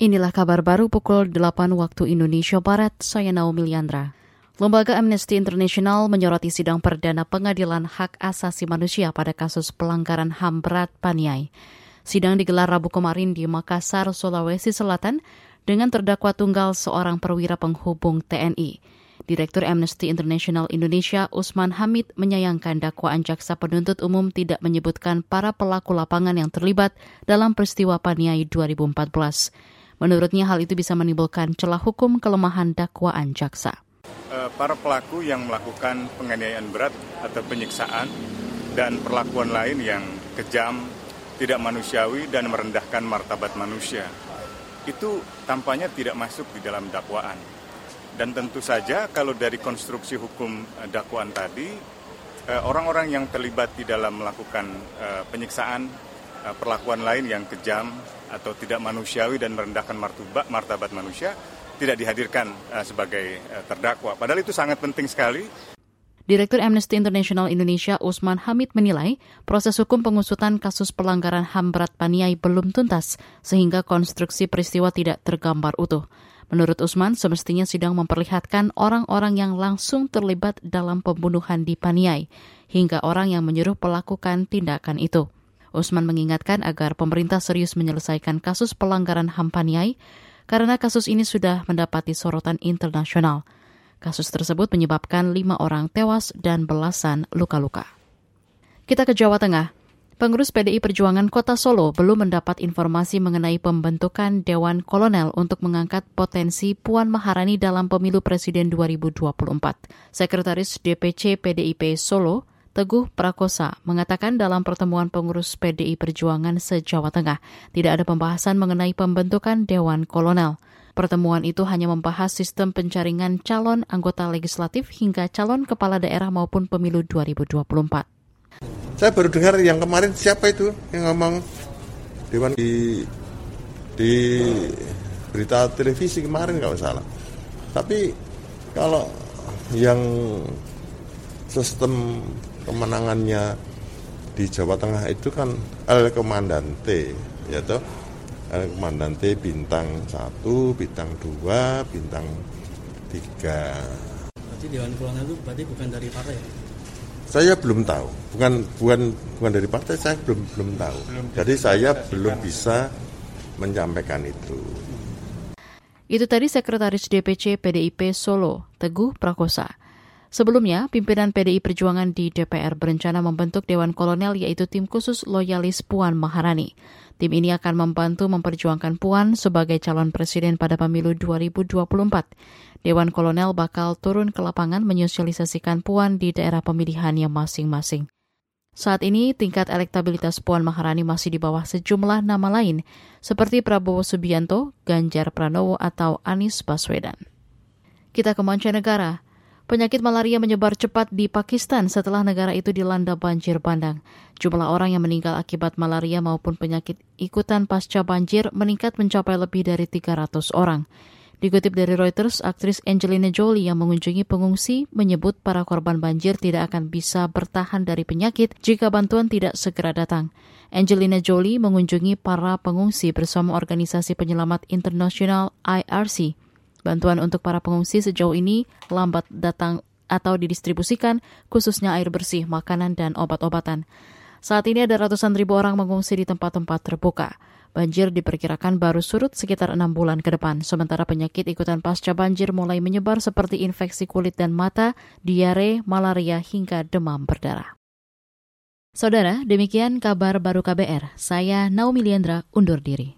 Inilah kabar baru pukul 8 waktu Indonesia Barat, saya Naomi Liandra. Lembaga Amnesty International menyoroti sidang perdana pengadilan hak asasi manusia pada kasus pelanggaran HAM berat Paniai. Sidang digelar Rabu kemarin di Makassar, Sulawesi Selatan dengan terdakwa tunggal seorang perwira penghubung TNI. Direktur Amnesty International Indonesia Usman Hamid menyayangkan dakwaan jaksa penuntut umum tidak menyebutkan para pelaku lapangan yang terlibat dalam peristiwa Paniai 2014. Menurutnya hal itu bisa menimbulkan celah hukum kelemahan dakwaan jaksa. Eh, para pelaku yang melakukan penganiayaan berat atau penyiksaan dan perlakuan lain yang kejam, tidak manusiawi dan merendahkan martabat manusia. Itu tampaknya tidak masuk di dalam dakwaan. Dan tentu saja kalau dari konstruksi hukum eh, dakwaan tadi, eh, orang-orang yang terlibat di dalam melakukan penyiksaan, perlakuan lain yang kejam, atau tidak manusiawi dan merendahkan martabat, martabat manusia tidak dihadirkan uh, sebagai uh, terdakwa. Padahal itu sangat penting sekali. Direktur Amnesty International Indonesia Usman Hamid menilai proses hukum pengusutan kasus pelanggaran HAM berat Paniai belum tuntas sehingga konstruksi peristiwa tidak tergambar utuh. Menurut Usman, semestinya sidang memperlihatkan orang-orang yang langsung terlibat dalam pembunuhan di Paniai hingga orang yang menyuruh melakukan tindakan itu. Usman mengingatkan agar pemerintah serius menyelesaikan kasus pelanggaran HAM Paniai karena kasus ini sudah mendapati sorotan internasional. Kasus tersebut menyebabkan lima orang tewas dan belasan luka-luka. Kita ke Jawa Tengah. Pengurus PDI Perjuangan Kota Solo belum mendapat informasi mengenai pembentukan Dewan Kolonel untuk mengangkat potensi Puan Maharani dalam pemilu Presiden 2024. Sekretaris DPC PDIP Solo, Teguh Prakosa mengatakan dalam pertemuan pengurus PDI Perjuangan se-Jawa Tengah tidak ada pembahasan mengenai pembentukan Dewan Kolonel. Pertemuan itu hanya membahas sistem penjaringan calon anggota legislatif hingga calon kepala daerah maupun pemilu 2024. Saya baru dengar yang kemarin siapa itu yang ngomong Dewan di di berita televisi kemarin kalau salah. Tapi kalau yang sistem kemenangannya di Jawa Tengah itu kan El Komandante ya toh El Komandante bintang satu, bintang dua, bintang tiga. Berarti Dewan Kolonel itu berarti bukan dari partai ya? Saya belum tahu, bukan bukan bukan dari partai saya belum belum tahu. Belum Jadi saya belum bisa menyampaikan itu. Itu tadi Sekretaris DPC PDIP Solo, Teguh Prakosa. Sebelumnya, pimpinan PDI Perjuangan di DPR berencana membentuk Dewan Kolonel yaitu tim khusus loyalis Puan Maharani. Tim ini akan membantu memperjuangkan Puan sebagai calon presiden pada pemilu 2024. Dewan Kolonel bakal turun ke lapangan menyosialisasikan Puan di daerah pemilihannya masing-masing. Saat ini, tingkat elektabilitas Puan Maharani masih di bawah sejumlah nama lain, seperti Prabowo Subianto, Ganjar Pranowo, atau Anies Baswedan. Kita ke mancanegara. Penyakit malaria menyebar cepat di Pakistan setelah negara itu dilanda banjir bandang. Jumlah orang yang meninggal akibat malaria maupun penyakit ikutan pasca banjir meningkat mencapai lebih dari 300 orang. Dikutip dari Reuters, aktris Angelina Jolie yang mengunjungi pengungsi menyebut para korban banjir tidak akan bisa bertahan dari penyakit jika bantuan tidak segera datang. Angelina Jolie mengunjungi para pengungsi bersama organisasi penyelamat internasional IRC. Bantuan untuk para pengungsi sejauh ini lambat datang atau didistribusikan, khususnya air bersih, makanan, dan obat-obatan. Saat ini ada ratusan ribu orang mengungsi di tempat-tempat terbuka. Banjir diperkirakan baru surut sekitar enam bulan ke depan, sementara penyakit ikutan pasca banjir mulai menyebar seperti infeksi kulit dan mata, diare, malaria, hingga demam berdarah. Saudara, demikian kabar baru KBR. Saya Naomi Liandra, undur diri.